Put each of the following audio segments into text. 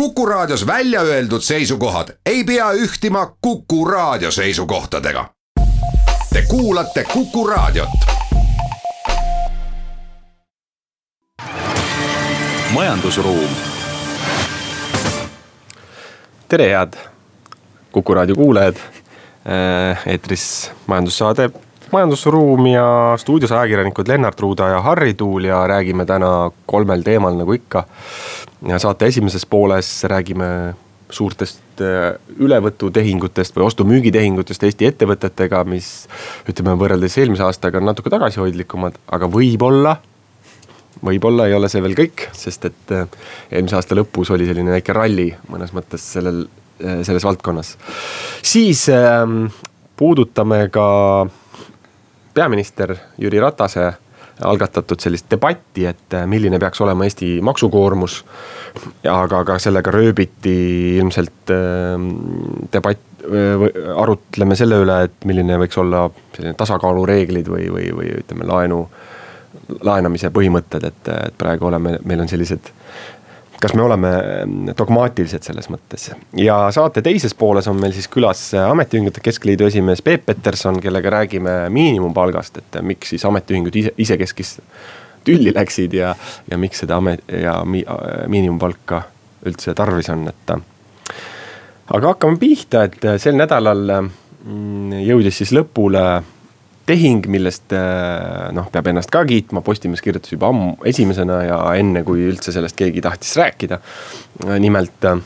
Kuku Raadios välja öeldud seisukohad ei pea ühtima Kuku Raadio seisukohtadega. Te kuulate Kuku Raadiot. majandusruum. tere, head Kuku Raadio kuulajad. eetris majandussaade Majandusruum ja stuudios ajakirjanikud Lennart Ruuda ja Harri Tuul ja räägime täna kolmel teemal, nagu ikka. ja saate esimeses pooles räägime suurtest äh, ülevõtutehingutest või ostu-müügitehingutest Eesti ettevõtetega, mis ütleme, võrreldes eelmise aastaga on natuke tagasihoidlikumad, aga võib-olla võib-olla ei ole see veel kõik, sest et äh, eelmise aasta lõpus oli selline väike ralli mõnes mõttes sellel, äh, selles valdkonnas. siis ähm, puudutame ka peaminister Jüri Ratase algatatud sellist debatti, et äh, milline peaks olema Eesti maksukoormus. aga ka sellega rööbiti ilmselt äh, debatt, arutleme selle üle, et milline võiks olla selline tasakaalureeglid või, või, või ütleme, laenu, laenamise põhimõtted, et, et praegu oleme, meil on sellised kas me oleme mm, dogmaatilised selles mõttes ja saate teises pooles on meil siis külas Ametiühingute Keskliidu esimees Peep Peterson, kellega räägime miinimumpalgast, et miks siis ametiühingud ise, isekeskis tülli läksid ja, ja miks seda amet ja mi, miinimumpalka üldse tarvis on, et. aga hakkame pihta, et sel nädalal mm, jõudis siis lõpule tehing, millest äh, noh, peab ennast ka kiitma, Postimees kirjutas juba ammu esimesena ja enne, kui üldse sellest keegi tahtis rääkida. nimelt äh,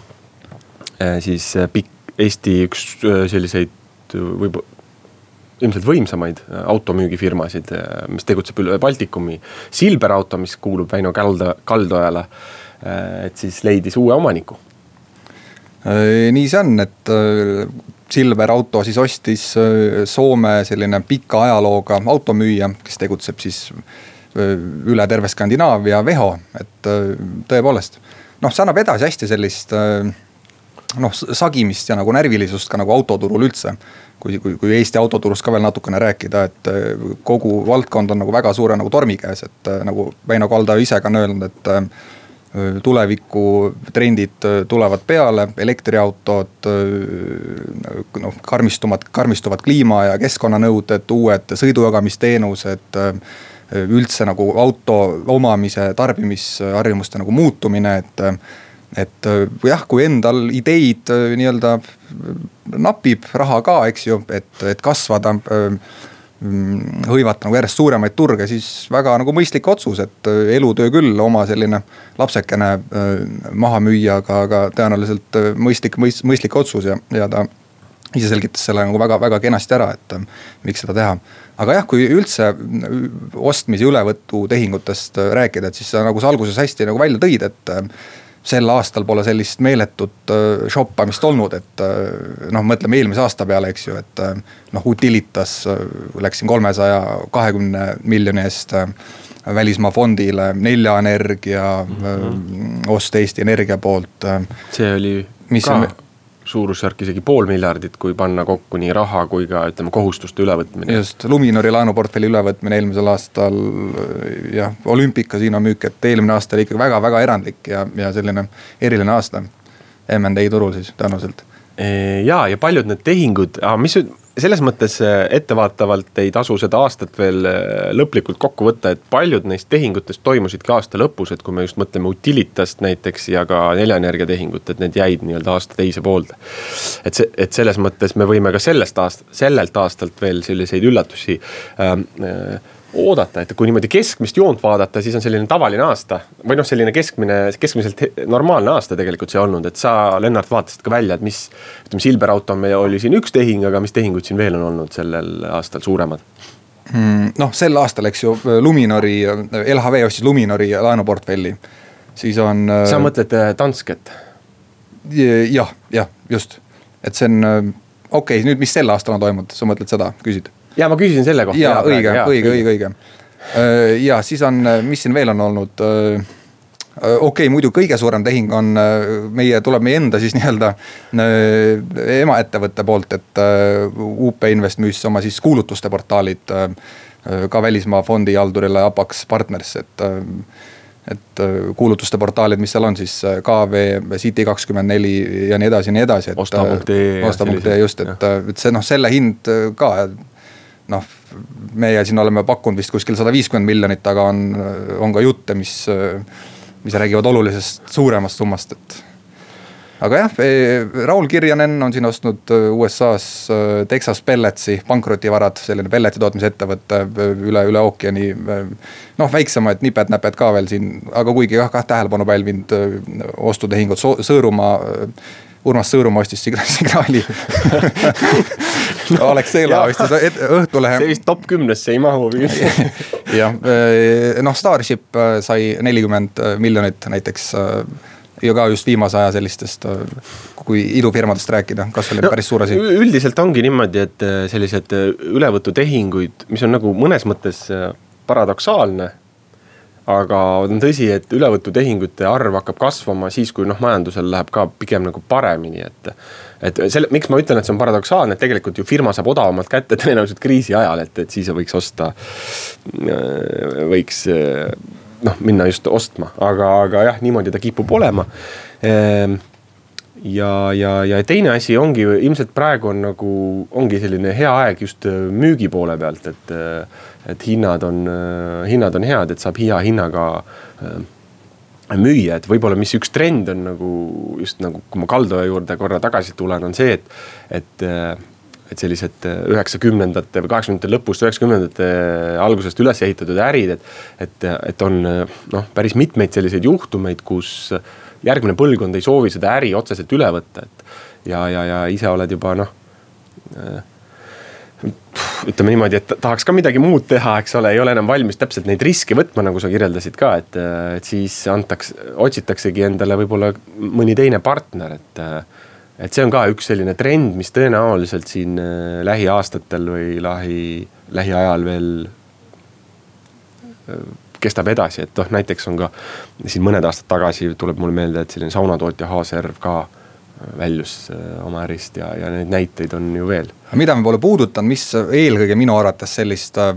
siis pikk Eesti üks äh, selliseid võib-olla ilmselt võimsamaid automüügifirmasid, mis tegutseb üle Baltikumi. Silber auto, mis kuulub Väino Kalda, Kaldojale, et siis leidis uue omaniku. nii see on, et Silver Auto siis ostis äh, Soome selline pika ajalooga automüüja, kes tegutseb siis äh, üle terve Skandinaavia, Veho, et äh, tõepoolest. noh, see annab edasi hästi sellist noh, sagimist ja nagu närvilisust ka nagu autoturul üldse. kui, kui, kui Eesti autoturust ka veel natukene rääkida, et kogu valdkond on nagu väga suure nagu tormi käes, et nagu Väino Kalda ise ka on öelnud, et tulevikutrendid tulevad peale, elektriautod, noh karmistuvad, karmistuvad kliima ja keskkonnanõuded, uued sõidujagamisteenused. üldse nagu auto omamise, tarbimisharjumuste nagu muutumine, et, et jah, kui endal ideid nii-öelda napib raha ka, eks ju, et, et kasvada hõivata nagu järjest suuremaid turge, siis väga nagu mõistlik otsus, et äh, elutöö küll oma selline lapsekene äh, maha müüa, aga, aga tõenäoliselt äh, mõistlik, mõistlik otsus ja, ja ta ise selgitas selle nagu väga-väga kenasti ära, et miks seda teha. aga jah, kui üldse ostmise ülevõtu tehingutest rääkida, et siis sa nagu sa alguses hästi nagu välja tõid, et sel aastal pole sellist meeletut shoppamist olnud, et noh, mõtleme eelmise aasta peale, eks ju, et noh, Utilitas läksin kolmesaja kahekümne miljoni eest välismaa fondile, Nelja Energia mm -hmm. ost Eesti Energia poolt. see oli mis ka suurusjärk isegi pool miljardit, kui panna kokku nii raha kui ka ütleme kohustuste ülevõtmine. just, Luminori laenuportfelli ülevõtmine eelmisel aastal jah, olümpikasiino müük, et eelmine aasta oli ikkagi väga-väga erandlik ja, ja selline eriline aasta. MND turul siis tõenäoliselt. ja, ja paljud need tehingud, mis selles mõttes äh, ettevaatavalt ei tasu seda aastat veel äh, lõplikult kokku võtta, et paljud neist tehingutest toimusidki aasta lõpus, et kui me just mõtleme Utilitast näiteks ja ka Neljaenergia tehingut, et need jäid nii-öelda aasta teise poolde. et see, et selles mõttes me võime ka sellest aast-, sellelt aastalt veel selliseid üllatusi ähm, äh, oodata, et kui niimoodi keskmist joont vaadata, siis on selline tavaline aasta. või noh, selline keskmine, keskmiselt normaalne aasta tegelikult see olnud, et sa, Lennart, vaatasid ka välja, et mis. ütleme, Silver auto meil oli siin üks tehing, aga mis tehingud siin veel on olnud sellel aastal suuremad? Hmm, noh, sel aastal, eks ju, Luminori, LHV ostis Luminori laenuportfelli, siis on. sa mõtled äh, Dansket? jah, jah, just, et see on, äh, okei okay,, nüüd, mis sel aastal on toimunud, sa mõtled seda, küsid? Ja ma küsisin selle kohta. ja õige, õige, õige, õige. Äh, ja siis on, äh, mis siin veel on olnud äh, okei okay,, muidu kõige suurem tehing on meie, tuleb meie enda siis nii-öelda emaettevõtte poolt, et UP Invest müüs oma siis kuulutuste portaalid ka välismaa fondihaldurile Apax Partners, et et kuulutuste portaalid, mis seal on siis KV, City kakskümmend neli ja nii edasi ja nii edasi. osta.ee. osta.ee just, et, et see noh, selle hind ka noh, meie siin oleme pakkunud vist kuskil sada viiskümmend miljonit, aga on, on ka jutte, mis, mis räägivad olulisest suuremast summast, et. aga jah, Raul Kirjanen on siin ostnud USA-s Texas Pelletsi pankrotivarad, selline pelleti tootmise ettevõte üle, üle ookeani. noh, väiksemaid niped-näped ka veel siin, aga kuigi jah, kah tähelepanu pälvinud ostutehingud Sõõrumaa Urmas Sõõrumaa ostis signaali Alexela ostis Õhtulehe. see vist top kümnesse ei mahu jah, eh, noh Starship eh, sai nelikümmend eh, miljonit näiteks ja ka just viimase aja sellistest, kui idufirmadest rääkida, kas oli no, päris suur asi? üldiselt ongi niimoodi, et sellised ülevõtutehinguid, mis on nagu mõnes mõttes paradoksaalne aga on tõsi, et ülevõtutehingute arv hakkab kasvama siis, kui noh, majandusel läheb ka pigem nagu paremini, et. et selle, miks ma ütlen, et see on paradoksaalne, et tegelikult ju firma saab odavamalt kätte tõenäoliselt kriisi ajal, et, et siis võiks osta. võiks noh, minna just ostma, aga, aga jah, niimoodi ta kipub olema ehm, ja, ja, ja teine asi ongi ilmselt praegu on nagu, ongi selline hea aeg just müügi poole pealt, et et hinnad on, hinnad on head, et saab hea hinnaga äh, müüa, et võib-olla, mis üks trend on nagu just nagu, kui ma kaldaja juurde korra tagasi tulen, on see, et, et äh, et sellised üheksakümnendate või kaheksakümnendate lõpust, üheksakümnendate algusest üles ehitatud ärid, et. et, et on noh, päris mitmeid selliseid juhtumeid, kus järgmine põlvkond ei soovi seda äri otseselt üle võtta, et. ja, ja, ja ise oled juba noh äh, ütleme niimoodi, et tahaks ka midagi muud teha, eks ole, ei ole enam valmis täpselt neid riske võtma, nagu sa kirjeldasid ka, et, et siis antaks, otsitaksegi endale võib-olla mõni teine partner, et. et see on ka üks selline trend, mis tõenäoliselt siin äh, lähiaastatel või lähi, lähiajal veel äh, kestab edasi, et noh, näiteks on ka siin mõned aastad tagasi tuleb mulle meelde, et selline saunatootja H-Serv ka väljus äh, oma ärist ja, ja neid näiteid on ju veel. mida me pole puudutanud, mis eelkõige minu arvates sellist äh,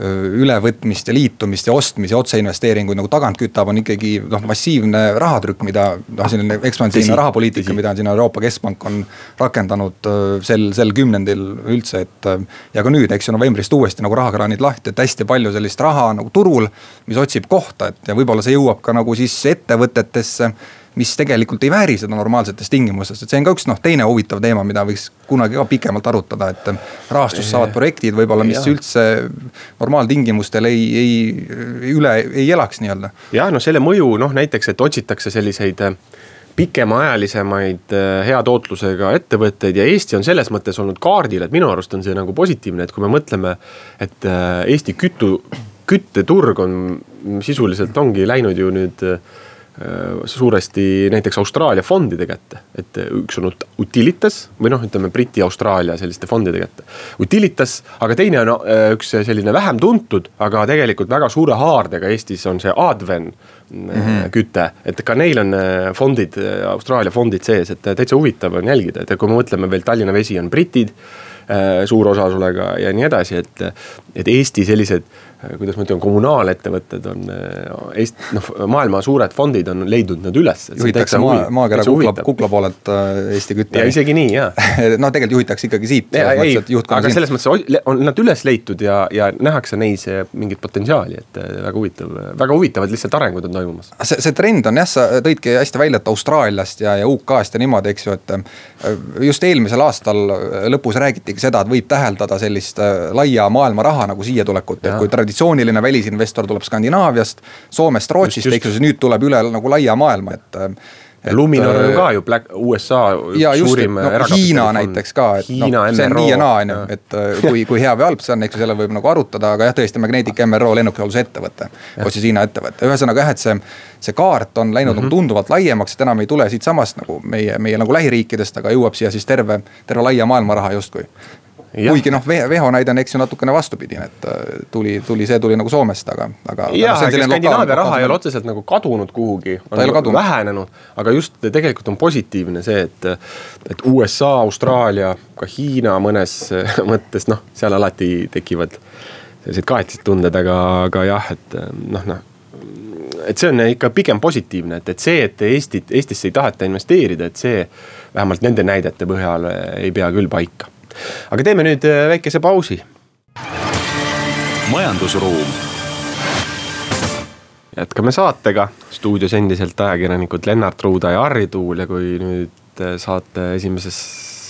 ülevõtmist ja liitumist ja ostmisi, otseinvesteeringuid nagu tagant kütab, on ikkagi noh, massiivne rahatrükk, mida noh, selline ekspansiivne rahapoliitika, mida siin Euroopa Keskpank on rakendanud sel, sel kümnendil üldse, et. ja ka nüüd, eks ju, novembrist uuesti nagu rahakraanid lahti, et hästi palju sellist raha nagu turul, mis otsib kohta, et ja võib-olla see jõuab ka nagu siis ettevõtetesse mis tegelikult ei vääri seda normaalsetes tingimustes, et see on ka üks noh, teine huvitav teema, mida võiks kunagi ka pikemalt arutada, et. rahastust saavad projektid võib-olla, mis ja. üldse normaaltingimustel ei, ei üle ei elaks nii-öelda. jah, no selle mõju noh, näiteks, et otsitakse selliseid äh, pikemaajalisemaid äh, hea tootlusega ettevõtteid ja Eesti on selles mõttes olnud kaardil, et minu arust on see nagu positiivne, et kui me mõtleme, et äh, Eesti kütu, kütteturg on sisuliselt ongi läinud ju nüüd Äh, suuresti näiteks Austraalia fondide kätte. et üks on Utilitas või noh, ütleme Briti-Austraalia selliste fondide kätte. Utilitas, aga teine on äh, üks selline vähem tuntud, aga tegelikult väga suure haardega Eestis on see Adven mm -hmm. küte. et ka neil on fondid, Austraalia fondid sees, et täitsa huvitav on jälgida, et kui me mõtleme veel Tallinna Vesi on britid suure osalusega ja nii edasi, et, et Eesti sellised Äh, kuidas ma ütlen, kommunaalettevõtted on äh, Eesti, noh maailma suured fondid on leidnud nad üles. juhitakse maa, maakera kukla, kukla poolelt äh, Eesti kütte. ja isegi nii ja no tegelikult juhitakse ikkagi siit. aga selles mõttes on nad üles leitud ja, ja nähakse neis mingit potentsiaali, et väga huvitav, väga huvitavad lihtsalt arengud on toimumas. see, see trend on jah, sa tõidki hästi välja, et Austraaliast ja, ja UK-st ja niimoodi, eks ju, et. just eelmisel aastal lõpus räägitigi seda, et võib täheldada sellist laia maailma raha nagu siia tulekut, et kui traditsiooniliselt traditsiooniline välisinvestor tuleb Skandinaaviast, Soomest, Rootsist, eks ju, siis nüüd tuleb üle nagu laia maailma, et. Luminor on ka ju Black, USA ja just, suurim no, Hiina näiteks ka, et noh, see on nii ja naa, on ju, et äh, kui, kui hea või halb see on, eks ju, selle võib nagu arutada, aga jah, tõesti Magnetic MRO lennukihoolduse ostis Hiina ettevõte, ühesõnaga jah, et see. see kaart on läinud mm -hmm. nagu mhm. tunduvalt laiemaks, et enam ei tule siitsamast nagu meie, meie nagu lähiriikidest, aga jõuab siia siis terve, terve laia maailma raha justkui kuigi noh, Veho näide on, eks ju natukene vastupidine, et äh, tuli, tuli, see tuli nagu Soomest, aga, aga. jah, ega Skandinaavia raha ei ole otseselt nagu kadunud kuhugi. ta ei ole kadunud. vähenenud, aga just tegelikult on positiivne see, et, et USA, Austraalia, ka Hiina mõnes mõttes noh, seal alati tekivad sellised kahetised tunded, aga, aga jah, et noh, noh et see on ikka pigem positiivne, et, et see, et Eestit, Eestisse ei taheta investeerida, et see vähemalt nende näidete põhjal ei pea küll paika. Aga teeme nüüd väikese pausi. majandusruum jätkame saatega, stuudios endiselt ajakirjanikud Lennart Ruuda ja Harri Tuul ja kui nüüd saate esimeses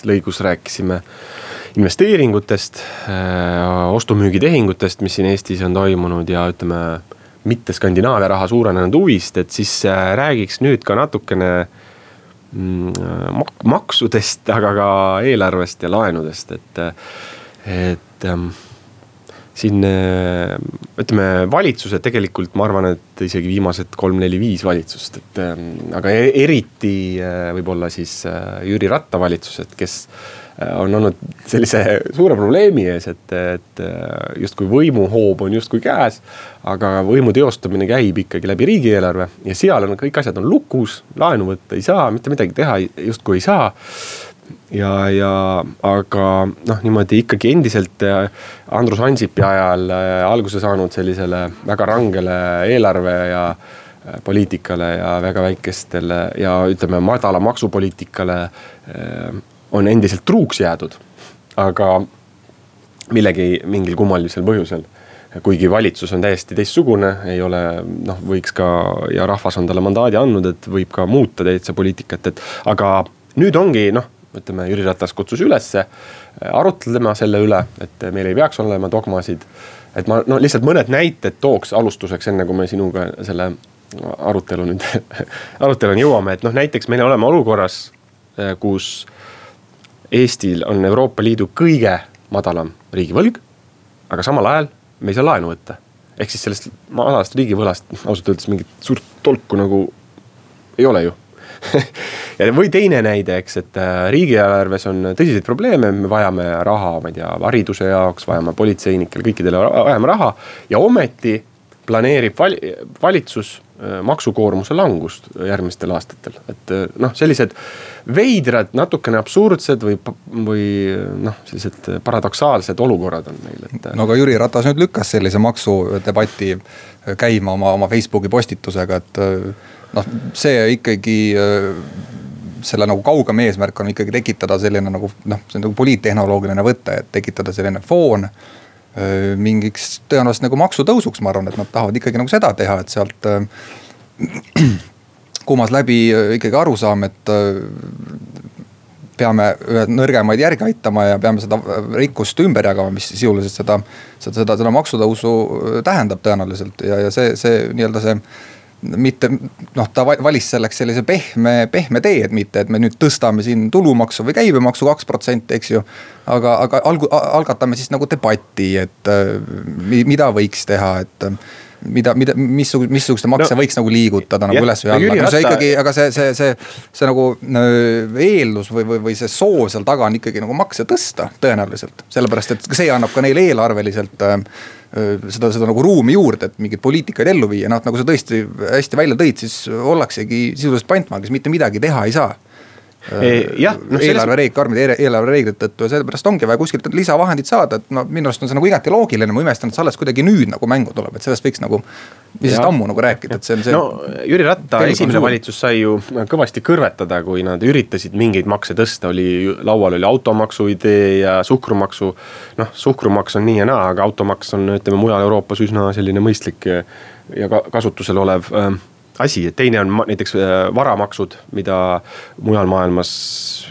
lõigus rääkisime investeeringutest, äh, ostu-müügitehingutest, mis siin Eestis on toimunud ja ütleme, mitte Skandinaavia raha suurenenud huvist, et siis äh, räägiks nüüd ka natukene mak-, maksudest, aga ka eelarvest ja laenudest, et, et ähm, siin ütleme, valitsused tegelikult ma arvan, et isegi viimased kolm-neli-viis valitsust, et aga e-, eriti võib-olla siis Jüri Ratta valitsused, kes on olnud sellise suure probleemi ees, et, et justkui võimuhoob on justkui käes. aga võimu teostamine käib ikkagi läbi riigieelarve ja seal on kõik asjad on lukus, laenu võtta ei saa, mitte midagi teha justkui ei saa ja, ja aga noh, niimoodi ikkagi endiselt äh, Andrus Ansipi ajal äh, alguse saanud sellisele väga rangele eelarve ja äh, poliitikale ja väga väikestele ja ütleme, madala maksupoliitikale on endiselt truuks jäädud. aga millegi, mingil kummalisel põhjusel kuigi valitsus on täiesti teistsugune, ei ole noh, võiks ka ja rahvas on talle mandaadi andnud, et võib ka muuta täitsa poliitikat, et aga nüüd ongi noh ütleme, Jüri Ratas kutsus ülesse äh, arutlema selle üle, et meil ei peaks olema dogmasid. et ma no lihtsalt mõned näited tooks alustuseks, enne kui me sinuga selle arutelu nüüd aruteluni jõuame, et noh, näiteks me oleme olukorras, äh, kus Eestil on Euroopa Liidu kõige madalam riigivõlg, aga samal ajal me ei saa laenu võtta. ehk siis sellest madalast riigivõlast ausalt öeldes mingit suurt tolku nagu ei ole ju või teine näide, eks, et äh, riigieelarves on tõsiseid probleeme, me vajame raha, ma ei tea, hariduse jaoks, vajame politseinikele, kõikidele vajame raha. ja ometi planeerib val-, valitsus maksukoormuse langust järgmistel aastatel, et äh, noh, sellised veidrad, natukene absurdsed või, või noh, sellised paradoksaalsed olukorrad on meil, et. no aga Jüri Ratas nüüd lükkas sellise maksudebati käima oma, oma Facebooki postitusega, et noh, see ikkagi äh, selle nagu kaugem eesmärk on ikkagi tekitada selline nagu noh, see on nagu poliittehnoloogiline võte, et tekitada selline foon äh, mingiks tõenäoliselt nagu maksutõusuks, ma arvan, et nad tahavad ikkagi nagu seda teha, et sealt äh, kumas läbi ikkagi arusaam, et peame ühed nõrgemaid järgi aitama ja peame seda rikkust ümber jagama, mis sisuliselt seda, seda, seda, seda maksutõusu tähendab tõenäoliselt. Ja, ja see, see nii-öelda see mitte noh, ta valis selleks sellise pehme, pehme tee, et mitte, et me nüüd tõstame siin tulumaksu või käibemaksu kaks protsenti, eks ju. aga, aga algu-, algatame siis nagu debatti, et mida võiks teha, et mida, mida, missugust, missuguste makse no, võiks nagu liigutada nagu üles või alla, aga see ikkagi, aga see, see, see, see nagu eeldus või, või, või see soov seal taga on ikkagi nagu makse tõsta tõenäoliselt. sellepärast, et see annab ka neile eelarveliselt äh, seda, seda nagu ruumi juurde, et mingeid poliitikaid ellu viia, noh nagu sa tõesti hästi välja tõid, siis ollaksegi sisuliselt pantvangis, mitte midagi teha ei saa jah no,. eelarvereeglid, karmide eelarvereeglite tõttu ja sellepärast ongi vaja kuskilt lisavahendid saada, et no minu arust on see nagu igati loogiline, ma imestan, et see alles kuidagi nüüd nagu mängu tuleb, et sellest võiks nagu. sellest ammu nagu rääkida, et see on see. no Jüri Ratta esimene valitsus sai ju kõvasti kõrvetada, kui nad üritasid mingeid makse tõsta, oli laual oli automaksu idee ja suhkrumaksu. noh, suhkrumaks on nii ja naa, aga automaks on, ütleme mujal Euroopas üsna selline mõistlik ja kasutusel olev asi, teine on näiteks äh, varamaksud, mida mujal maailmas,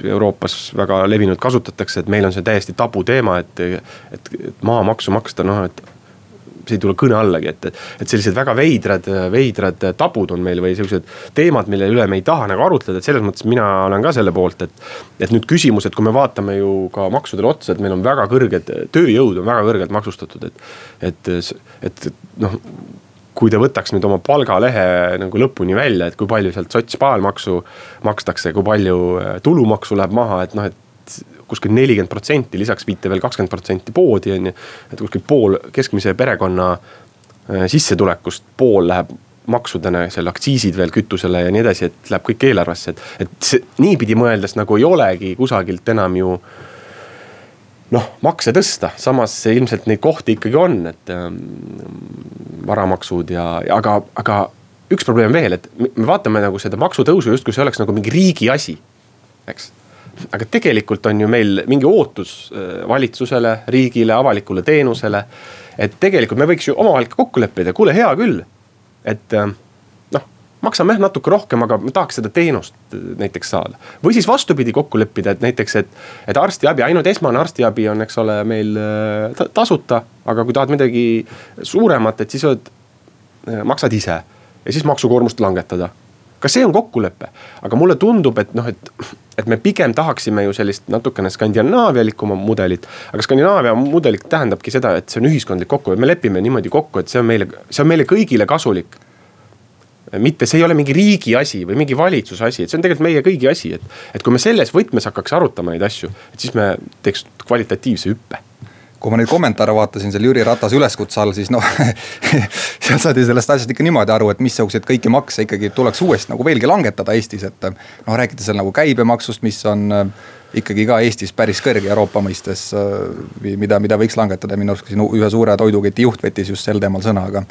Euroopas väga levinud kasutatakse, et meil on see täiesti tabuteema, et, et, et maamaksu maksta, noh, et see ei tule kõne allagi, et, et sellised väga veidrad, veidrad tabud on meil või siuksed teemad, mille üle me ei taha nagu arutleda, et selles mõttes mina olen ka selle poolt, et. et nüüd küsimus, et kui me vaatame ju ka maksudele otsa, et meil on väga kõrged, tööjõud on väga kõrgelt maksustatud, et. et, et noh kui ta võtaks nüüd oma palgalehe nagu lõpuni välja, et kui palju sealt sotsiaalmaksu makstakse, kui palju äh, tulumaksu läheb maha, et noh, et kuskil nelikümmend protsenti, lisaks viite veel kakskümmend protsenti poodi on ju. et kuskil pool keskmise perekonna äh, sissetulekust, pool läheb maksudena, seal aktsiisid veel kütusele ja nii edasi, et läheb kõik eelarvesse, et, et see niipidi mõeldes nagu ei olegi kusagilt enam ju noh, makse tõsta, samas ilmselt neid kohti ikkagi on, et ähm, varamaksud ja, aga, aga üks probleem veel, et me vaatame nagu seda maksutõusu justkui see oleks nagu mingi riigi asi, eks aga tegelikult on ju meil mingi ootus äh, valitsusele, riigile, avalikule teenusele. et tegelikult me võiks ju omavahel kokku leppida, kuule, hea küll, et äh, noh, maksame jah natuke rohkem, aga me tahaks seda teenust äh, näiteks saada. või siis vastupidi kokku leppida, et näiteks, et, et arstiabi, ainult esmane arstiabi on, eks ole, meil tasuta. aga kui tahad midagi suuremat, et siis oled, maksad ise ja siis maksukoormust langetada ka see on kokkulepe, aga mulle tundub, et noh, et, et me pigem tahaksime ju sellist natukene skandinaavialikuma mudelit. aga Skandinaavia mudelik tähendabki seda, et see on ühiskondlik kokkulepe, me lepime niimoodi kokku, et see on meile, see on meile kõigile kasulik mitte see ei ole mingi riigi asi või mingi valitsuse asi, et see on tegelikult meie kõigi asi, et, et kui me selles võtmes hakkaks arutama neid asju, et siis me teeks kvalitatiivse hüppe kui ma neid kommentaare vaatasin seal Jüri Ratase üleskutse all, siis noh seal saadi sellest asjast ikka niimoodi aru, et missuguseid kõiki makse ikkagi tuleks uuesti nagu veelgi langetada Eestis, et. noh, räägiti seal nagu käibemaksust, mis on äh, ikkagi ka Eestis päris kõrge Euroopa mõistes. Äh, mida, mida võiks langetada, minu arust siin ühe suure toiduketi juht võttis just sel teemal sõna, aga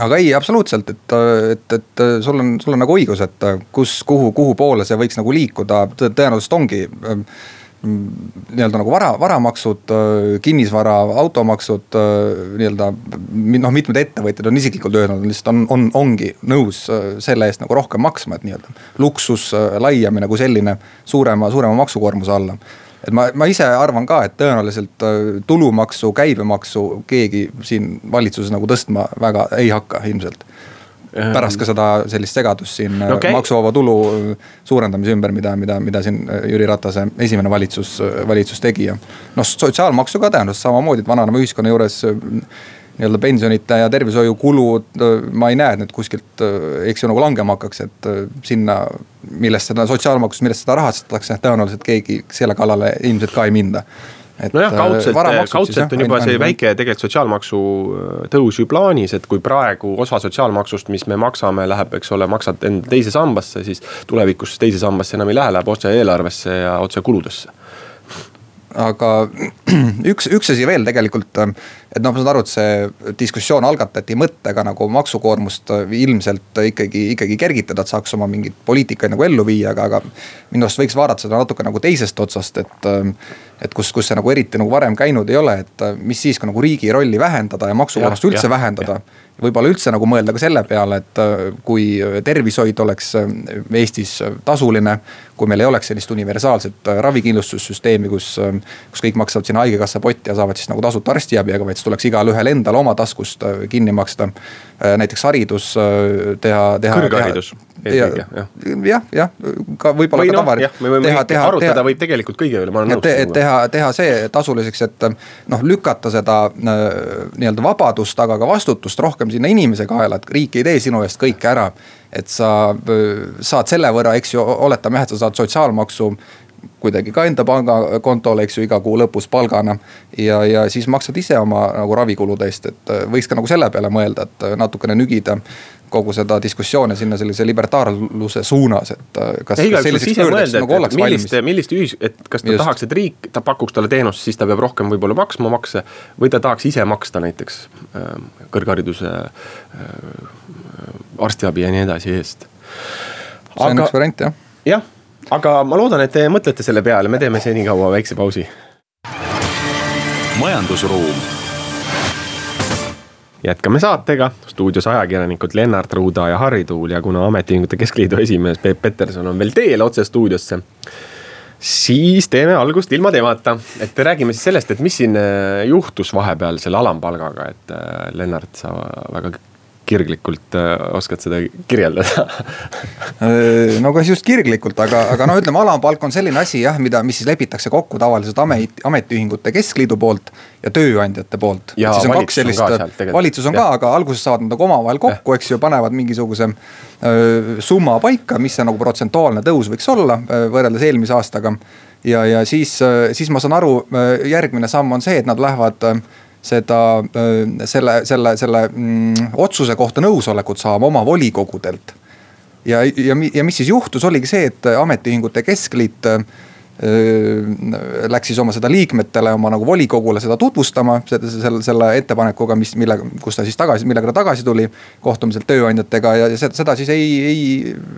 aga ei, absoluutselt, et, et, et sul on, sul on nagu õigus, et kus, kuhu, kuhu poole see võiks nagu liikuda, tõenäoliselt ongi äh, nii-öelda nagu vara, varamaksud, kinnisvara, automaksud, nii-öelda. noh, mitmed ettevõtjad on isiklikult öelnud, lihtsalt on, on, ongi nõus selle eest nagu rohkem maksma, et nii-öelda. luksus laiemine kui selline suurema, suurema maksukoormuse alla. Et ma, ma ise arvan ka, et tõenäoliselt tulumaksu, käibemaksu keegi siin valitsuses nagu tõstma väga ei hakka ilmselt Ehm. pärast ka seda sellist segadust siin no, okay. maksuvaba tulu suurendamise ümber, mida, mida, mida siin äh, Jüri Ratase esimene valitsus, äh, valitsus tegi ja. noh, sotsiaalmaksu ka tähendas samamoodi, et vananeva ühiskonna juures äh, nii-öelda pensionite ja tervishoiukulud, ma ei näe, et need kuskilt, eks ju nagu langema hakkaks, et sinna, millest seda sotsiaalmaksust, millest seda rahastatakse, tõenäoliselt keegi selle kallale ilmselt ka ei minda. Nojah, kaudselt, kaudselt on juba see väike tegelikult sotsiaalmaksu tõus ju plaanis, et kui praegu osa sotsiaalmaksust, mis me maksame, läheb, eks ole, maksad enda teise sambasse, siis tulevikus teise sambasse enam ei lähe, läheb otse eelarvesse ja otse kuludesse aga üks, üks asi veel tegelikult, et noh, ma saan aru, et see diskussioon algatati mõttega nagu maksukoormust ilmselt ikkagi, ikkagi kergitada, et saaks oma mingeid poliitikaid nagu ellu viia, aga, aga. minu arust võiks vaadata seda natuke nagu teisest otsast, et, et kus, kus see nagu eriti nagu varem käinud ei ole, et mis siis, kui nagu riigi rolli vähendada ja maksukoormust üldse ja, vähendada ja võib-olla üldse nagu mõelda ka selle peale, et kui tervishoid oleks Eestis tasuline kui meil ei oleks sellist universaalset äh, ravikindlustussüsteemi, kus, äh, kus kõik maksavad sinna haigekassa potti ja saavad siis nagu tasuta arstiabi, aga vaid siis tuleks igalühel endal oma taskust äh, kinni maksta. näiteks haridus teha, teha. kõrgharidus eelkõige jah. jah, jah, ka võib-olla ka no, tavaline. me võime teha, teha, arutada teha, võib tegelikult kõige üle, ma olen nõus te,. teha, teha see tasuliseks, et noh, lükata seda nii-öelda vabadust, aga ka vastutust rohkem sinna inimese kaela, et riik ei tee sinu eest kõike ära et sa saad selle võrra, eks ju, oletame jah, et sa saad sotsiaalmaksu kuidagi ka enda pangakontole, eks ju, iga kuu lõpus palgana. ja, ja siis maksad ise oma nagu ravikulude eest, et võiks ka nagu selle peale mõelda, et natukene nügida kogu seda diskussiooni sinna sellise libertaarluse suunas, et kas. mõelda, et, et millist, millist ühis-, et kas ta Just. tahaks, et riik, ta pakuks talle teenust, siis ta peab rohkem võib-olla maksma makse. või ta tahaks ise maksta näiteks äh, kõrghariduse äh, arstiabi ja nii edasi eest. see on aga, üks variant jah. jah, aga ma loodan, et te mõtlete selle peale, me teeme senikaua väikse pausi. majandusruum jätkame saatega, stuudios ajakirjanikud Lennart Ruuda ja Harri Tuul ja kuna Ametiühingute Keskliidu esimees Peep Peterson on veel teel otse stuudiosse. siis teeme algust ilma temata, et räägime siis sellest, et mis siin äh, juhtus vahepeal selle alampalgaga, et äh, Lennart, sa väga kirglikult äh, oskad seda kirjeldada äh, no kas just kirglikult, aga, aga noh, ütleme alampalk on selline asi jah, mida, mis siis lepitakse kokku tavaliselt amet, ametiühingute keskliidu poolt ja tööandjate poolt. valitsus on ja. ka, aga alguses saavad nad nagu omavahel kokku, eks ju, panevad mingisuguse öö, summa paika, mis see nagu protsentuaalne tõus võiks olla võrreldes eelmise aastaga. ja, ja siis, siis ma saan aru, järgmine samm on see, et nad lähevad seda, selle, selle, selle mm, otsuse kohta nõusolekut saama oma volikogudelt. ja, ja, ja mis siis juhtus, oligi see, et Ametiühingute Keskliit Läks siis oma seda liikmetele, oma nagu volikogule seda tutvustama, selle, selle ettepanekuga, mis, mille, kus ta siis tagasi, millega ta tagasi tuli. kohtumiselt tööandjatega ja seda, seda siis ei, ei,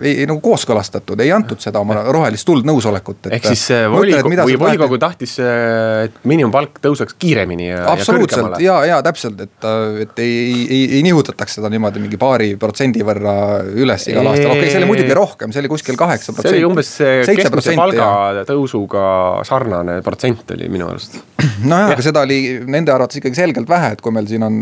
ei, ei nagu kooskõlastatud, ei antud seda oma rohelist tuld nõusolekut. ehk siis volikogu, või volikogu tahtis, et miinimumpalk tõuseks kiiremini ja. absoluutselt ja, ja täpselt, et, et ei, ei, ei nihutataks seda niimoodi mingi paari protsendi võrra üles igal aastal, okei okay,, see oli muidugi rohkem, see oli kuskil kaheksa protsenti. see oli umbes keskmise palga tõus tõusuga sarnane protsent oli minu arust. nojah, aga seda oli nende arvates ikkagi selgelt vähe, et kui meil siin on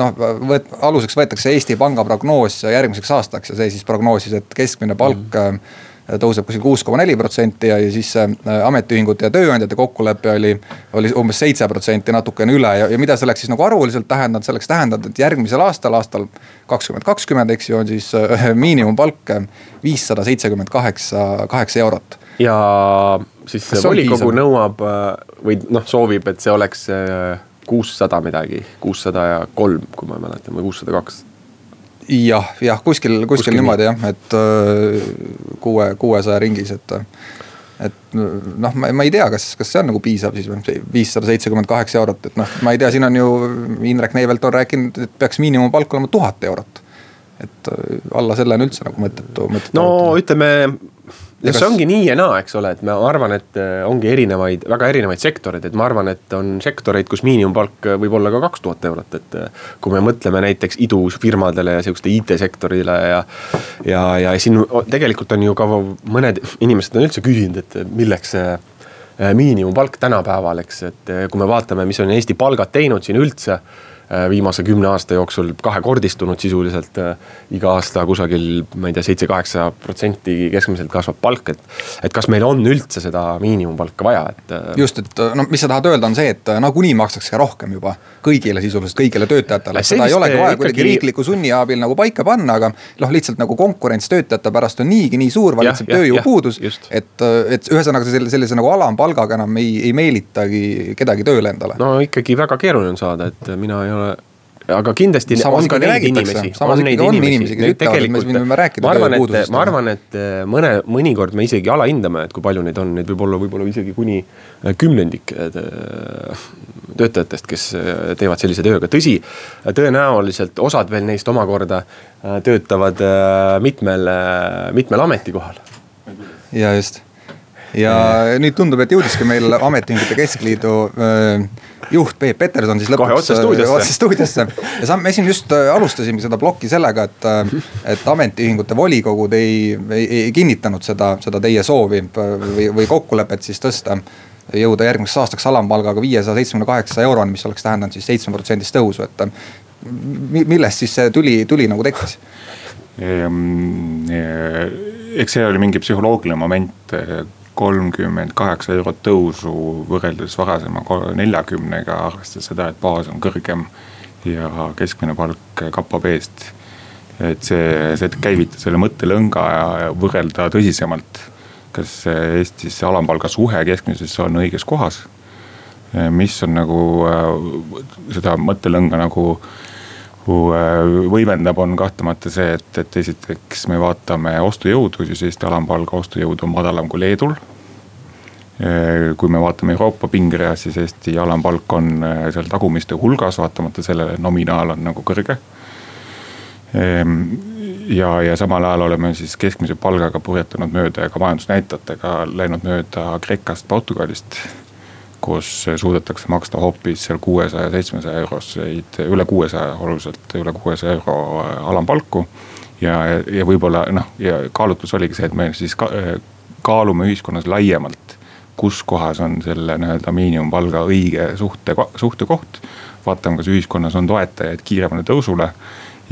noh, võt-, aluseks võetakse Eesti Panga prognoos järgmiseks aastaks ja see siis prognoosis, et keskmine palk mm. Tõuseb kuskil kuus koma neli protsenti ja, siis äh, ametiühingute ja tööandjate kokkulepe oli, oli umbes seitse protsenti, natukene üle ja, ja mida see oleks siis nagu arvuliselt tähendanud, see oleks tähendanud, et järgmisel aastal, aastal kakskümmend kakskümmend, eks ju, on siis äh, miinimumpalk viissada seitsekümmend kaheksa, kaheksa eurot. Ja siis volikogu nõuab äh, või noh, soovib, et see oleks äh, kuussada midagi, kuussada ja kolm, kui ma mäletan, või kuussada kaks jah, jah, kuskil, kuskil, kuskil niimoodi jah, et äh, kuue, kuuesaja ringis, et. et noh, ma, ma ei tea, kas, kas see on nagu piisav siis või viissada seitsekümmend kaheksa eurot, et noh, ma ei tea, siin on ju Indrek Neivelt on rääkinud, et peaks miinimumpalk olema tuhat eurot. et alla selle on üldse nagu mõttetu, mõttetu. no arvutada. ütleme no see ongi nii ja naa, eks ole, et ma arvan, et äh, ongi erinevaid, väga erinevaid sektoreid, et ma arvan, et on sektoreid, kus miinimumpalk äh, võib olla ka kaks tuhat eurot, et. Äh, kui me mõtleme näiteks idufirmadele ja sihukeste IT-sektorile ja. ja, ja siin tegelikult on ju ka mõned inimesed on üldse küsinud, et milleks see miinimumpalk tänapäeval, eks, et kui me vaatame, mis on Eesti palgad teinud siin üldse viimase kümne aasta jooksul kahekordistunud sisuliselt. Äh, iga aasta kusagil, ma ei tea, seitse-kaheksa protsenti keskmiselt kasvab palk, et. et kas meil on üldse seda miinimumpalka vaja, et. Äh, just, et no mis sa tahad öelda, on see, et nagunii makstakse rohkem juba kõigile sisuliselt, kõigile töötajatele, seda ei olegi vaja kuidagi riikliku sunni abil nagu paika panna, aga. noh, lihtsalt nagu konkurents töötajate pärast on niigi nii suur, valitseb tööjõupuudus. et, et ühesõnaga sellise, sellise nagu alampalgaga enam ei, ei meelitagi kedagi tööle endale. no ikkagi väga keeruline on saada, et mina ei ole aga kindlasti samas on ka neid inimesi, on neid on inimesi, kes ütlevad, et me võime rääkida tööpuudusest. ma arvan, et äh, mõne, mõnikord me isegi alahindame, et kui palju neid on, neid võib olla võib-olla isegi kuni äh, kümnendik äh, töötajatest, kes teevad sellise tööga, tõsi. tõenäoliselt osad veel neist omakorda töötavad mitmel, mitmel ametikohal. ja just ja nüüd tundub, et jõudiski meil Ametiühingute Keskliidu äh, juht Peep Peterson siis lõpuks otse stuudiosse, otse stuudiosse. ja sa, me siin just äh, alustasimegi seda plokki sellega, et, äh, et ametiühingute volikogud ei, ei, ei kinnitanud seda, seda teie soovi või, või kokkulepet siis tõsta jõuda järgmiseks aastaks alampalgaga viiesaja seitsmekümne kaheksa euroni, mis oleks tähendanud siis seitsme protsendist tõusu, et millest siis see tuli, tuli nagu tekkis? Ehm, eks see oli mingi psühholoogiline moment kolmkümmend kaheksa eurot tõusu võrreldes varasema neljakümnega, arvestades seda, et baas on kõrgem ja keskmine palk KPB-st. et see, see käivitas selle mõttelõnga ja võrrelda tõsisemalt, kas Eestis alampalga suhe keskmisesse on õiges kohas. mis on nagu seda mõttelõnga nagu võimendab, on kahtlemata see, et, et esiteks me vaatame ostujõudu, siis Eesti alampalga ostujõud on madalam kui Leedul. kui me vaatame Euroopa pingereas, siis Eesti alampalk on äh, seal tagumiste hulgas, vaatamata sellele, et nominaal on nagu kõrge. Ehm, ja, ja samal ajal oleme siis keskmise palgaga purjetanud mööda ja ka majandusnäitajatega läinud mööda Kreekast, Portugalist kus suudetakse maksta hoopis seal kuuesaja, seitsmesaja euroseid, üle kuuesaja, oluliselt üle kuuesaja euro äh, alampalku. ja, ja võib-olla noh, ja kaalutlus oligi see, et me siis ka, äh, kaalume ühiskonnas laiemalt. kus kohas on selle nii-öelda miinimumpalga õige suhte, suhtekoht. vaatame, kas ühiskonnas on toetajaid kiiremale tõusule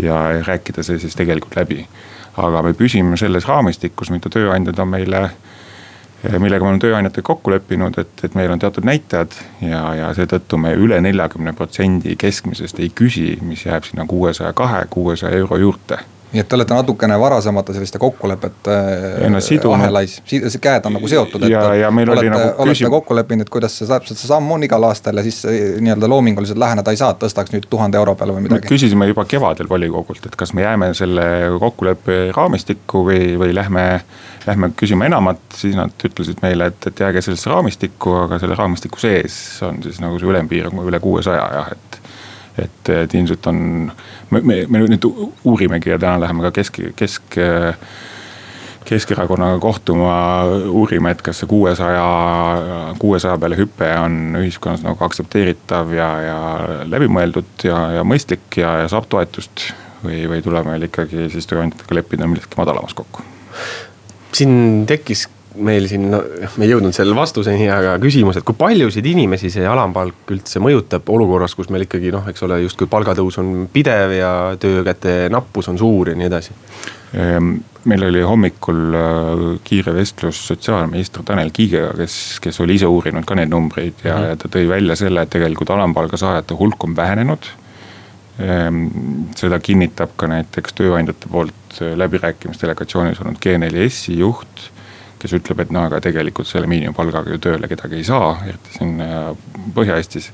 ja rääkida see siis tegelikult läbi. aga me püsime selles raamistikus, mida tööandjad on meile millega me oleme tööandjatega kokku leppinud, et, et meil on teatud näitajad ja, ja seetõttu me üle neljakümne protsendi keskmisest ei küsi, mis jääb sinna kuuesaja kahe, kuuesaja euro juurde. Nii et te olete natukene varasemate selliste kokkulepete no, ahelais, käed on nagu seotud, et. ja, ja meil olete, oli nagu olete küsim... kokku leppinud, kuidas see täpselt see samm on igal aastal ja siis nii-öelda loominguliselt läheneda ei saa, et tõstaks nüüd tuhande euro peale või midagi. küsisime juba kevadel volikogult, et kas me jääme selle kokkuleppe raamistikku või, või lähme, lähme küsima enamat, siis nad ütlesid meile, et, et jääge sellesse raamistikku, aga selle raamistiku sees on siis nagu see ülempiir üle kuuesaja jah, et et, et ilmselt on, me, me, me nüüd uurimegi ja täna läheme ka kesk, kesk Keskerakonnaga kohtuma, uurime, et kas see kuuesaja, kuuesaja peale hüpe on ühiskonnas nagu aktsepteeritav ja, ja läbimõeldud ja, ja mõistlik ja, ja saab toetust. või, või tuleb meil ikkagi siis tööandjatega leppida milleski madalamas kokku. siin tekkis meil siin, no me ei jõudnud selle vastuseni, aga küsimus, et kui paljusid inimesi see alampalk üldse mõjutab olukorras, kus meil ikkagi noh, eks ole, justkui palgatõus on pidev ja töökäte nappus on suur ja nii edasi? Ehm, meil oli hommikul äh, kiire vestlus sotsiaalminister Tanel Kiigega, kes, kes oli ise uurinud ka neid numbreid ja mm, -hmm. ja ta tõi välja selle, et tegelikult alampalga saajate hulk on vähenenud ehm, seda kinnitab ka näiteks tööandjate poolt läbirääkimisdelegatsioonis olnud G4S-i juht kes ütleb, et no aga tegelikult selle miinimumpalgaga ju tööle kedagi ei saa, eriti siin äh, Põhja-Eestis.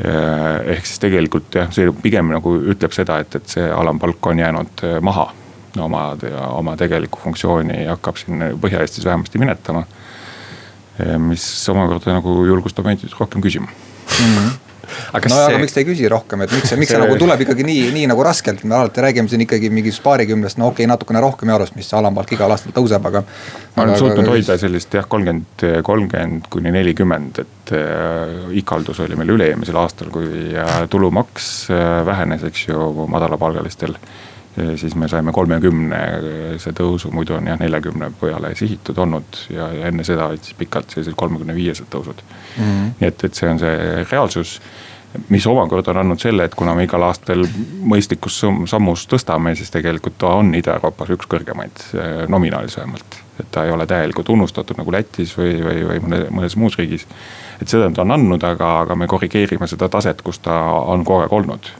Äh, ehk siis tegelikult jah, see pigem nagu ütleb seda, et, et see alampalk on jäänud äh, maha oma, oma tegelikku funktsiooni hakkab siin Põhja-Eestis vähemasti minetama. mis omakorda nagu julgustab meid rohkem küsima mm. -hmm aga no see... aga miks te ei küsi rohkem, et miks see, miks see nagu tuleb ikkagi nii, nii nagu raskelt, me alati räägime siin ikkagi mingist paarikümnest, no okei okay,, natukene rohkem eurost, mis see alampalk igal aastal tõuseb, aga. ma olen suutnud aga... hoida sellist jah, kolmkümmend, kolmkümmend kuni nelikümmend, et äh, ikaldus oli meil üle-eelmisel aastal, kui äh, tulumaks äh, vähenes, eks ju, madalapalgalistel siis me saime kolmekümnese tõusu, muidu on jah neljakümne peale sihitud olnud ja, ja enne seda olid siis pikalt sellised kolmekümne viiesed tõusud mm. -hmm. nii et, et see on see reaalsus mis omakorda on andnud selle, et kuna me igal aastal mõistlikus sammus tõstame, siis tegelikult ta on Ida-Euroopas üks kõrgemaid, nominaalis vähemalt. et ta ei ole täielikult unustatud nagu Lätis või, või, või mõne, mõnes muus riigis. et seda ta on andnud, aga, aga me korrigeerime seda taset, kus ta on kogu aeg olnud.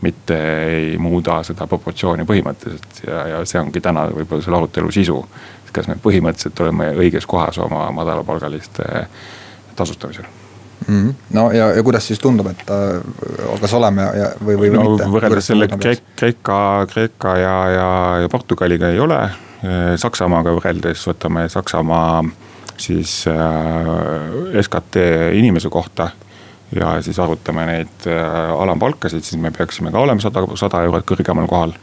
Mitte ei muuda seda proportsiooni põhimõtteliselt ja, ja see ongi täna võib-olla selle arutelu sisu. kas me põhimõtteliselt oleme õiges kohas oma madalapalgaliste tasustamisel mm. -hmm. no ja, ja kuidas siis tundub, et äh, kas oleme ja, või, või no, mitte? võrreldes selle Kreeka, Kreeka ja, ja, ja Portugaliga ei ole. Saksamaaga võrreldes võtame Saksamaa siis äh, SKT inimese kohta ja siis arvutame neid äh, alampalkasid, siis me peaksime ka olema sada, sada eurot kõrgemal kohal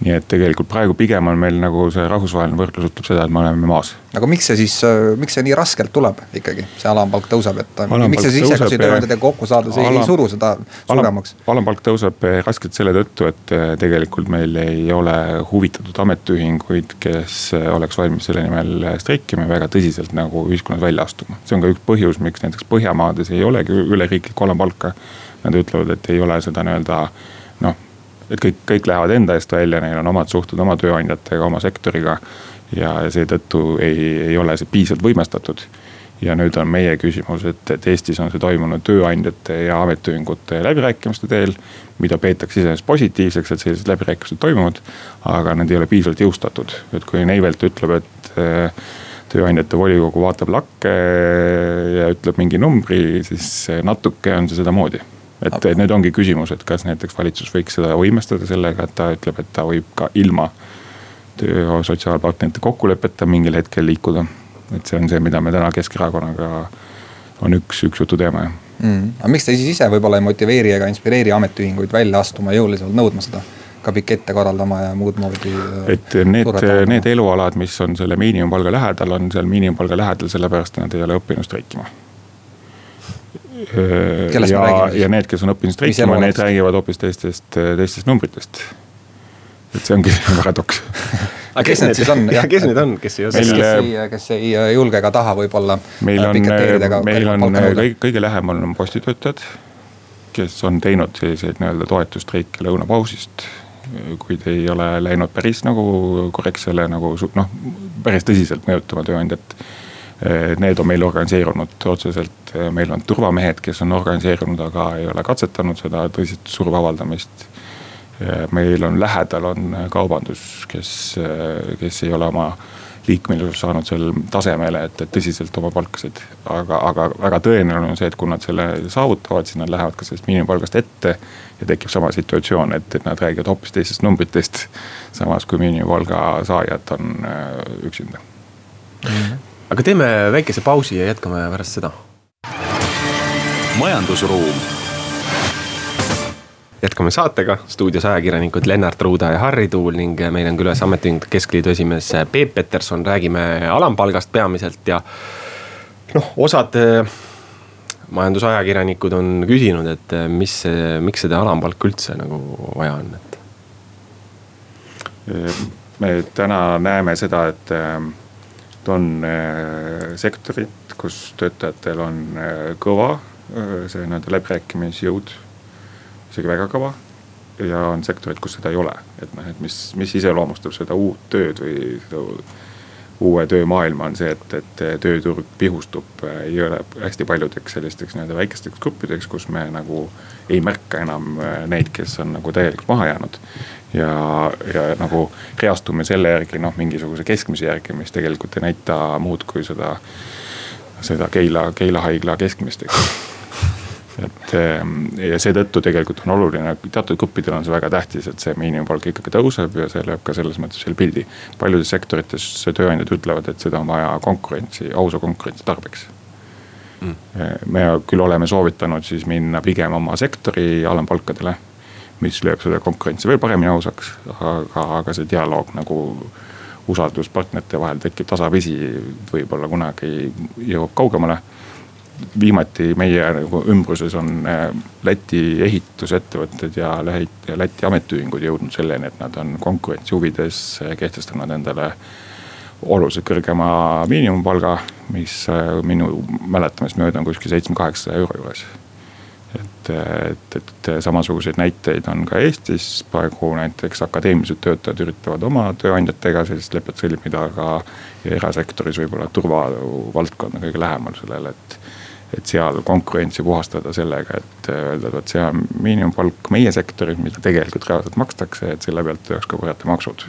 nii et tegelikult praegu pigem on meil nagu see rahvusvaheline võrdlus ütleb seda, et me oleme maas. aga miks see siis, äh, miks see nii raskelt tuleb ikkagi, see alampalk tõuseb, et alampalk miks see siis ise, kas tööandjatega kokku saada, see alam, ei suru seda suuremaks? alampalk tõuseb äh, raskelt selle tõttu, et äh, tegelikult meil ei ole huvitatud ametiühinguid, kes oleks valmis selle nimel streikima ja väga tõsiselt nagu ühiskonnas välja astuma. see on ka üks põhjus, miks näiteks Põhjamaades ei olegi üleriiklikku alampalka. Nad ütlevad, et ei ole seda nii-öelda et kõik, kõik lähevad enda eest välja, neil on omad suhted oma tööandjatega, oma sektoriga. ja seetõttu ei, ei ole see piisavalt võimestatud. ja nüüd on meie küsimus, et, et Eestis on see toimunud tööandjate ja ametiühingute läbirääkimiste teel. mida peetakse iseenesest positiivseks, et sellised läbirääkimised toimuvad, aga need ei ole piisavalt jõustatud, et kui Neivelt ütleb, et äh, tööandjate volikogu vaatab lakke ja ütleb mingi numbri, siis natuke on see sedamoodi et Aga... nüüd ongi küsimus, et kas näiteks valitsus võiks seda võimestada sellega, et ta ütleb, et ta võib ka ilma töö sotsiaalpartnerite kokkuleppeta mingil hetkel liikuda. et see on see, mida me täna Keskerakonnaga on üks, üks jututeema jah mm.. aga miks te siis ise võib-olla ei motiveeri ega inspireeri ametiühinguid välja astuma jõulisemalt nõudma seda? ka pikette korraldama ja muud moodi. Äh, et need, need elualad, mis on selle miinimumpalga lähedal, on seal miinimumpalga lähedal, sellepärast nad ei ole õppinud streikima ja, ja need, kes on õppinud streikima, need räägivad hoopis teistest, teistest numbritest. et see ongi paradoks aga kes need siis on, jah, kes need on, kes ei oska? kes ei, kes ei julge ega taha võib-olla. meil on, meil on kõige, kõige lähemal on postitöötajad, kes on teinud selliseid nii-öelda toetusstreike lõunapausist. kuid ei ole läinud päris nagu korrektsele nagu noh, päris tõsiselt mõjutama tööandjat need on meil organiseerunud otseselt, eh, meil on turvamehed, kes on organiseerunud, aga ei ole katsetanud seda tõsist surve avaldamist. meil on lähedal on kaubandus, kes, kes ei ole oma liikmelisust saanud sellele tasemele, et, et tõsiselt oma palkasid. aga, aga väga tõenäoline on see, et kui nad selle saavutavad, siis nad lähevad ka sellest miinimumpalgast ette. ja tekib sama situatsioon, et, et nad räägivad hoopis teistest numbritest. samas kui miinimumpalga saajad on äh, üksinda mm. -hmm. Aga teeme väikese pausi ja jätkame pärast seda. majandusruum jätkame saatega, stuudios ajakirjanikud Lennart Ruuda ja Harri Tuul ning meil on külas Ametiühingute Keskliidu esimees Peep Peterson, räägime alampalgast peamiselt ja noh, osad eh, majandusajakirjanikud on küsinud, et eh, mis, miks seda alampalka üldse nagu vaja on, et. me täna näeme seda, et on eh, sektorid, kus töötajatel on kõva see nii-öelda läbirääkimisjõud isegi väga kõva. ja on sektorid, kus seda ei ole, et noh, et mis, mis iseloomustab seda uut tööd või seda uue töömaailma on see, et, et tööturg pihustub ei-ole hästi paljudeks sellisteks nii-öelda väikesteks gruppideks, kus me nagu ei märka enam neid, kes on nagu täielikult maha jäänud. ja, ja nagu reastume selle järgi noh, mingisuguse keskmise järgi, mis tegelikult ei näita muud kui seda, seda Keila, Keila haigla keskmist, eks et ehm, ja seetõttu tegelikult on oluline, teatud gruppidel on see väga tähtis, et see miinimumpalk ikkagi tõuseb ja see lööb ka selles mõttes selle pildi. paljudes sektorites tööandjad ütlevad, et seda on vaja konkurentsi, ausa konkurentsi tarbeks. Mm.. me küll oleme soovitanud siis minna pigem oma sektori alampalkadele, mis lööb seda konkurentsi veel paremini ausaks, aga, aga see dialoog nagu usaldus partnerite vahel tekib tasapisi, võib-olla kunagi jõuab kaugemale viimati meie nagu ümbruses on äh, Läti ehitusettevõtted ja Läti ametiühingud jõudnud selleni, et nad on konkurentsi huvides äh, kehtestanud endale oluliselt kõrgema miinimumpalga, mis äh, minu mäletamist mööda on kuskil seitsme-kaheksasaja euro juures. et, et, et samasuguseid näiteid on ka Eestis, praegu näiteks akadeemilised töötajad üritavad oma tööandjatega sellist lepet sõlmida, aga erasektoris võib-olla turvavaldkond on kõige lähemal sellele, et et seal konkurentsi puhastada sellega, et öelda, et vot see on miinimumpalk meie sektoris, mida tegelikult reaalselt makstakse, et selle pealt tuleks ka korjata maksud.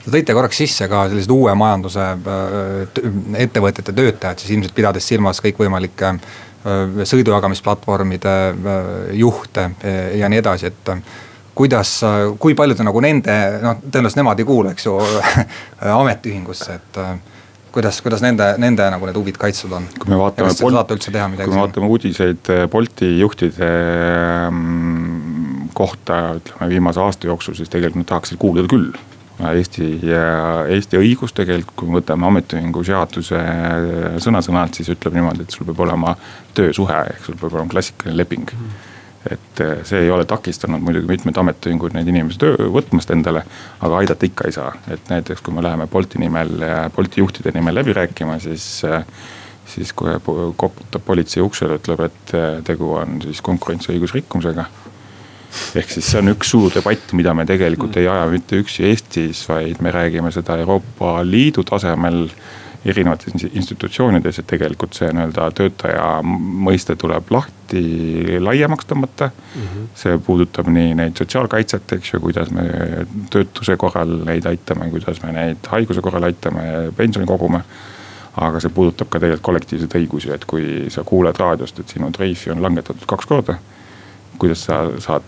Te tõite korraks sisse ka sellised uue majanduse äh, ettevõtete töötajad, siis ilmselt pidades silmas kõikvõimalikke äh, sõidujagamisplatvormide äh, juhte ja nii edasi, et kuidas, kui palju te nagu nende, noh tõenäoliselt nemad ei kuulu, eks ju ametiühingusse, et kuidas, kuidas nende, nende nagu need huvid kaitstud on? kui me vaatame, kui me vaatame uudiseid eh, Bolti juhtide mm, kohta, ütleme viimase aasta jooksul, siis tegelikult nad tahaksid kuuluda küll. Eesti, Eesti õigus tegelikult, kui me võtame ametiühingu seaduse eh, sõna-sõnalt, siis ütleb niimoodi, et sul peab olema töösuhe, ehk sul peab olema klassikaline leping mm et eh, see ei ole takistanud muidugi mitmeid ametiühinguid neid inimesi töö võtmast endale, aga aidata ikka ei saa, et näiteks kui me läheme Bolti nimel, Bolti juhtide nimel läbi rääkima, siis eh, siis kui koputab politsei uksele, ütleb, et eh, tegu on siis konkurentsiõiguse rikkumisega. ehk siis see on üks suur debatt, mida me tegelikult ei aja mitte üksi Eestis, vaid me räägime seda Euroopa Liidu tasemel erinevates institutsioonides, et tegelikult see nii-öelda töötaja mõiste tuleb lahti laiemaks tõmmata mm. -hmm. see puudutab nii neid sotsiaalkaitset, eks ju, kuidas me töötuse korral neid aitame, kuidas me neid haiguse korral aitame, pensioni kogume aga see puudutab ka tegelikult kollektiivseid õigusi, et kui sa kuuled raadiost, et sinu treifi on langetatud kaks korda. kuidas sa saad,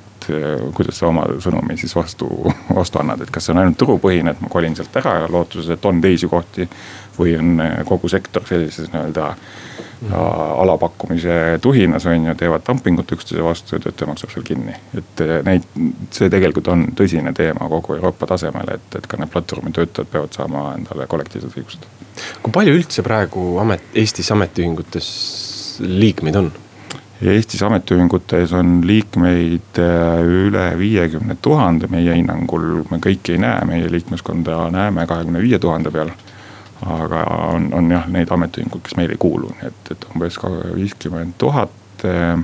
kuidas sa oma sõnumi siis vastu, vastu annad, et kas see on ainult turupõhine, et ma kolin sealt ära lootuses, et on teisi kohti või on eh, kogu sektor sellises nii-öelda mm. alapakkumise tuhinas on ju, teevad dumpingut üksteise vastu ja töötaja maksab seal kinni. et eh, neid, see tegelikult on tõsine teema kogu Euroopa tasemel, et, et ka need platvormitöötajad peavad saama endale kollektiivsed õigused. kui palju üldse praegu amet, Eestis ametiühingutes liikmeid on? Eestis ametiühingutes on liikmeid eh, üle viiekümne tuhande, meie hinnangul me kõiki ei näe, meie liikmeskonda näeme kahekümne viie tuhande peal aga on, on jah neid ametiühinguid, kes meile ei kuulu, nii et, et umbes viiskümmend tuhat. Eh,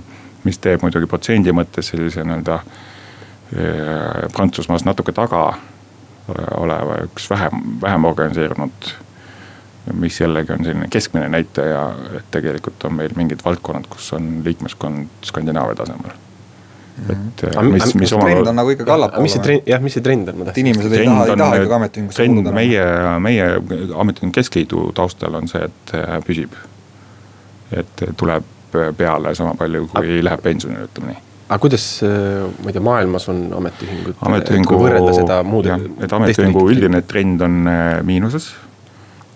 mis teeb muidugi protsendi mõttes sellise nii-öelda eh, Prantsusmaast natuke taga oleva üks vähem, vähem organiseerunud. mis jällegi on selline keskmine näitaja, et tegelikult on meil mingid valdkonnad, kus on liikmeskond Skandinaavia tasemel. Et Aga mis, mis mis trend on nagu ikkagi allapoole. mis see trend, jah, mis see trend on, ma tahtsin. inimesed ei taha, ei taha ikkagi ametiühingusse kuuluda. meie, meie ametiühingu keskliidu taustal on see, et äh, püsib. et tuleb peale sama palju, kui läheb pensionile, ütleme nii aga kuidas, ma ei tea, maailmas on ametiühingud? ametiühingu, kui võrrelda seda muude. et ametiühingu üldine trend on äh, miinuses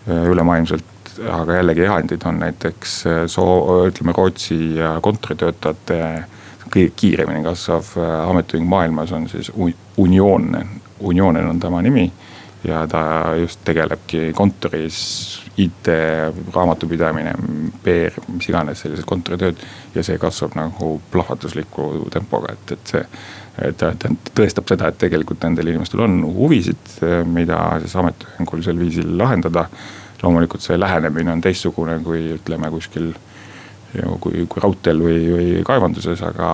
ülemaailmselt. aga jällegi erandid on näiteks äh, soo-, ütleme Rootsi ja kontoritöötajate kõige kiiremini kasvav äh, ametiühing maailmas on siis Union, Unionen on tema nimi. ja ta just tegelebki kontoris IT, raamatupidamine, PR, mis iganes sellised kontoritööd. ja see kasvab nagu plahvatusliku tempoga, et, et see, ta, ta tõestab seda, et tegelikult nendel inimestel on huvisid, mida siis ametiühingul sel viisil lahendada. loomulikult see lähenemine on teistsugune kui ütleme kuskil kui, kui raudteel või, või kaevanduses, aga,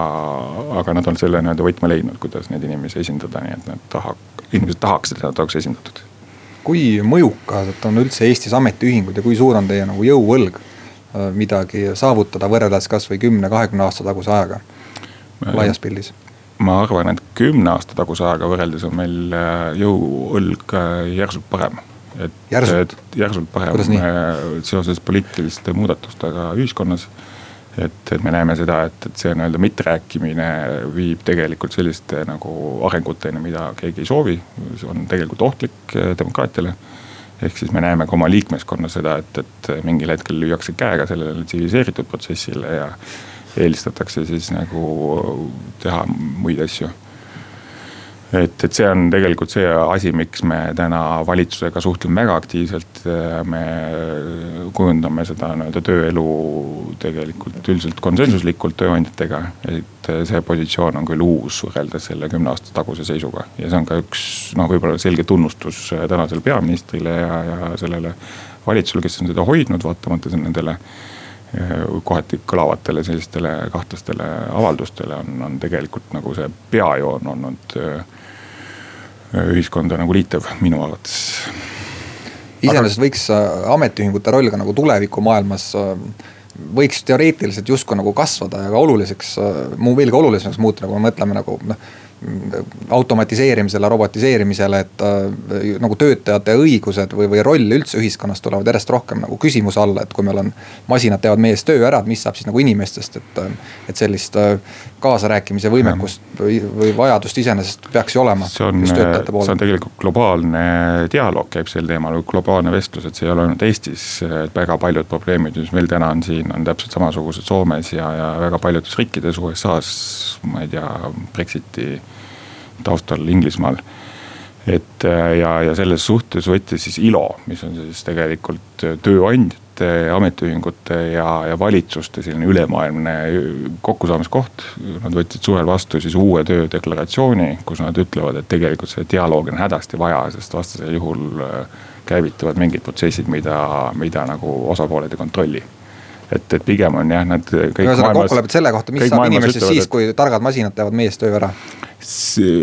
aga nad on selle nii-öelda võtme leidnud, kuidas neid inimesi esindada, nii et nad taha, inimesed tahaks, et nad oleks esindatud kui mõjukad on üldse Eestis ametiühingud ja kui suur on teie nagu jõuõlg äh, midagi saavutada võrreldes kasvõi kümne, kahekümne aasta taguse ajaga laias pildis? ma arvan, et kümne aasta taguse ajaga võrreldes on meil äh, jõuõlg järsult parem. et järsult, järsult parem seoses poliitiliste muudatustega ühiskonnas et, et me näeme seda, et, et see nii-öelda mitterääkimine viib tegelikult selliste nagu arenguteni, mida keegi ei soovi. see on tegelikult ohtlik eh, demokraatiale. ehk siis me näeme ka oma liikmeskonnas seda, et, et mingil hetkel lüüakse käega sellele tsiviliseeritud protsessile ja eelistatakse siis nagu teha muid asju et, et see on tegelikult see asi, miks me täna valitsusega suhtleme väga aktiivselt. me kujundame seda nii-öelda tööelu tegelikult üldiselt konsensuslikult tööandjatega. et see positsioon on küll uus võrreldes selle kümne aasta taguse seisuga ja see on ka üks noh, võib-olla selge tunnustus tänasele peaministrile ja, ja sellele valitsusele, kes on seda hoidnud, vaatamata nendele kohati kõlavatele sellistele kahtlastele avaldustele on, on tegelikult nagu see peajoon olnud ühiskonda nagu liitev minu arvates. iseenesest võiks äh, ametiühingute roll ka nagu tulevikumaailmas äh, võiks teoreetiliselt justkui nagu kasvada ja ka oluliseks, äh, veelgi olulisemaks muutuda, kui me mõtleme nagu noh automatiseerimisele, robotiseerimisele, et äh, nagu töötajate õigused või, või roll üldse ühiskonnas tulevad järjest rohkem nagu küsimuse alla, et kui meil on. masinad teevad meie eest töö ära, et mis saab siis nagu inimestest, et, et sellist äh, kaasarääkimise võimekust või, või vajadust iseenesest peaks ju olema. see on, see on tegelikult globaalne dialoog käib sel teemal, globaalne vestlus, et see ei ole ainult Eestis. et väga paljud probleemid, mis meil täna on siin, on täpselt samasugused Soomes ja, ja väga paljudes riikides, USA-s, ma ei tea, Brexiti taustal Inglismaal. et äh, ja, ja selles suhtes võttis siis ILO, mis on siis tegelikult äh, tööandjate, ametiühingute ja, ja valitsuste selline ülemaailmne kokkusaamiskoht. Nad võtsid suvel vastu siis uue töödeklaratsiooni, kus nad ütlevad, et tegelikult see dialoog on hädasti vaja, sest vastasel juhul äh, käivituvad mingid protsessid, mida, mida nagu osapooled ei kontrolli et, et pigem on jah, nad. ühesõnaga kokkulepped selle kohta, mis saab inimestest siis, kui targad masinad teevad meie töö ära.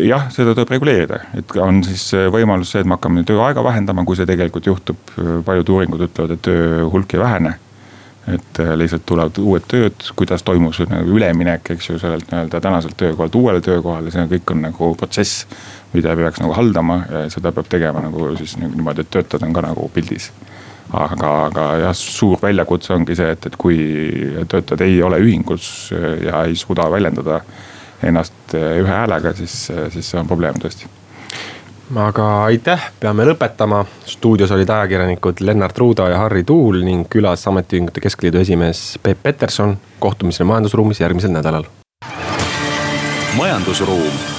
Jah, seda tuleb reguleerida, et on siis võimalus see, et me hakkame tööaega vähendama, kui see tegelikult juhtub. paljud uuringud ütlevad, et töö hulk ei vähene. et äh, lihtsalt tulevad uued tööd, kuidas toimus nagu üleminek, eks ju, sellelt nii-öelda tänaselt töökohalt uuele töökohale, see kõik on nagu protsess. mida peaks nagu haldama ja seda peab tegema nagu siis niimoodi, et töötajad on ka nagu pildis aga, aga jah, suur väljakutse ongi see, et, et kui töötajad ei ole ühingus ja ei suuda väljendada ennast ühe häälega, siis, siis see on probleem tõesti aga aitäh, peame lõpetama. stuudios olid ajakirjanikud Lennart Ruuda ja Harri Tuul ning külas Ametiühingute Keskliidu esimees Peep Peterson. kohtumiseni majandusruumis järgmisel nädalal. majandusruum